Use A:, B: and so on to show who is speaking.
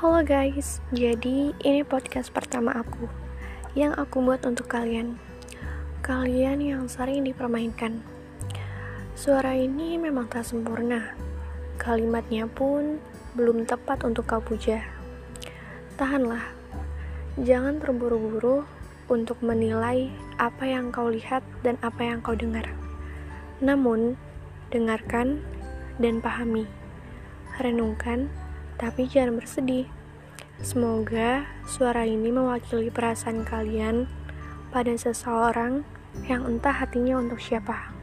A: Halo guys, jadi ini podcast pertama aku yang aku buat untuk kalian. Kalian yang sering dipermainkan. Suara ini memang tak sempurna. Kalimatnya pun belum tepat untuk kau puja. Tahanlah. Jangan terburu-buru untuk menilai apa yang kau lihat dan apa yang kau dengar. Namun, dengarkan dan pahami. Renungkan tapi jangan bersedih. Semoga suara ini mewakili perasaan kalian pada seseorang yang entah hatinya untuk siapa.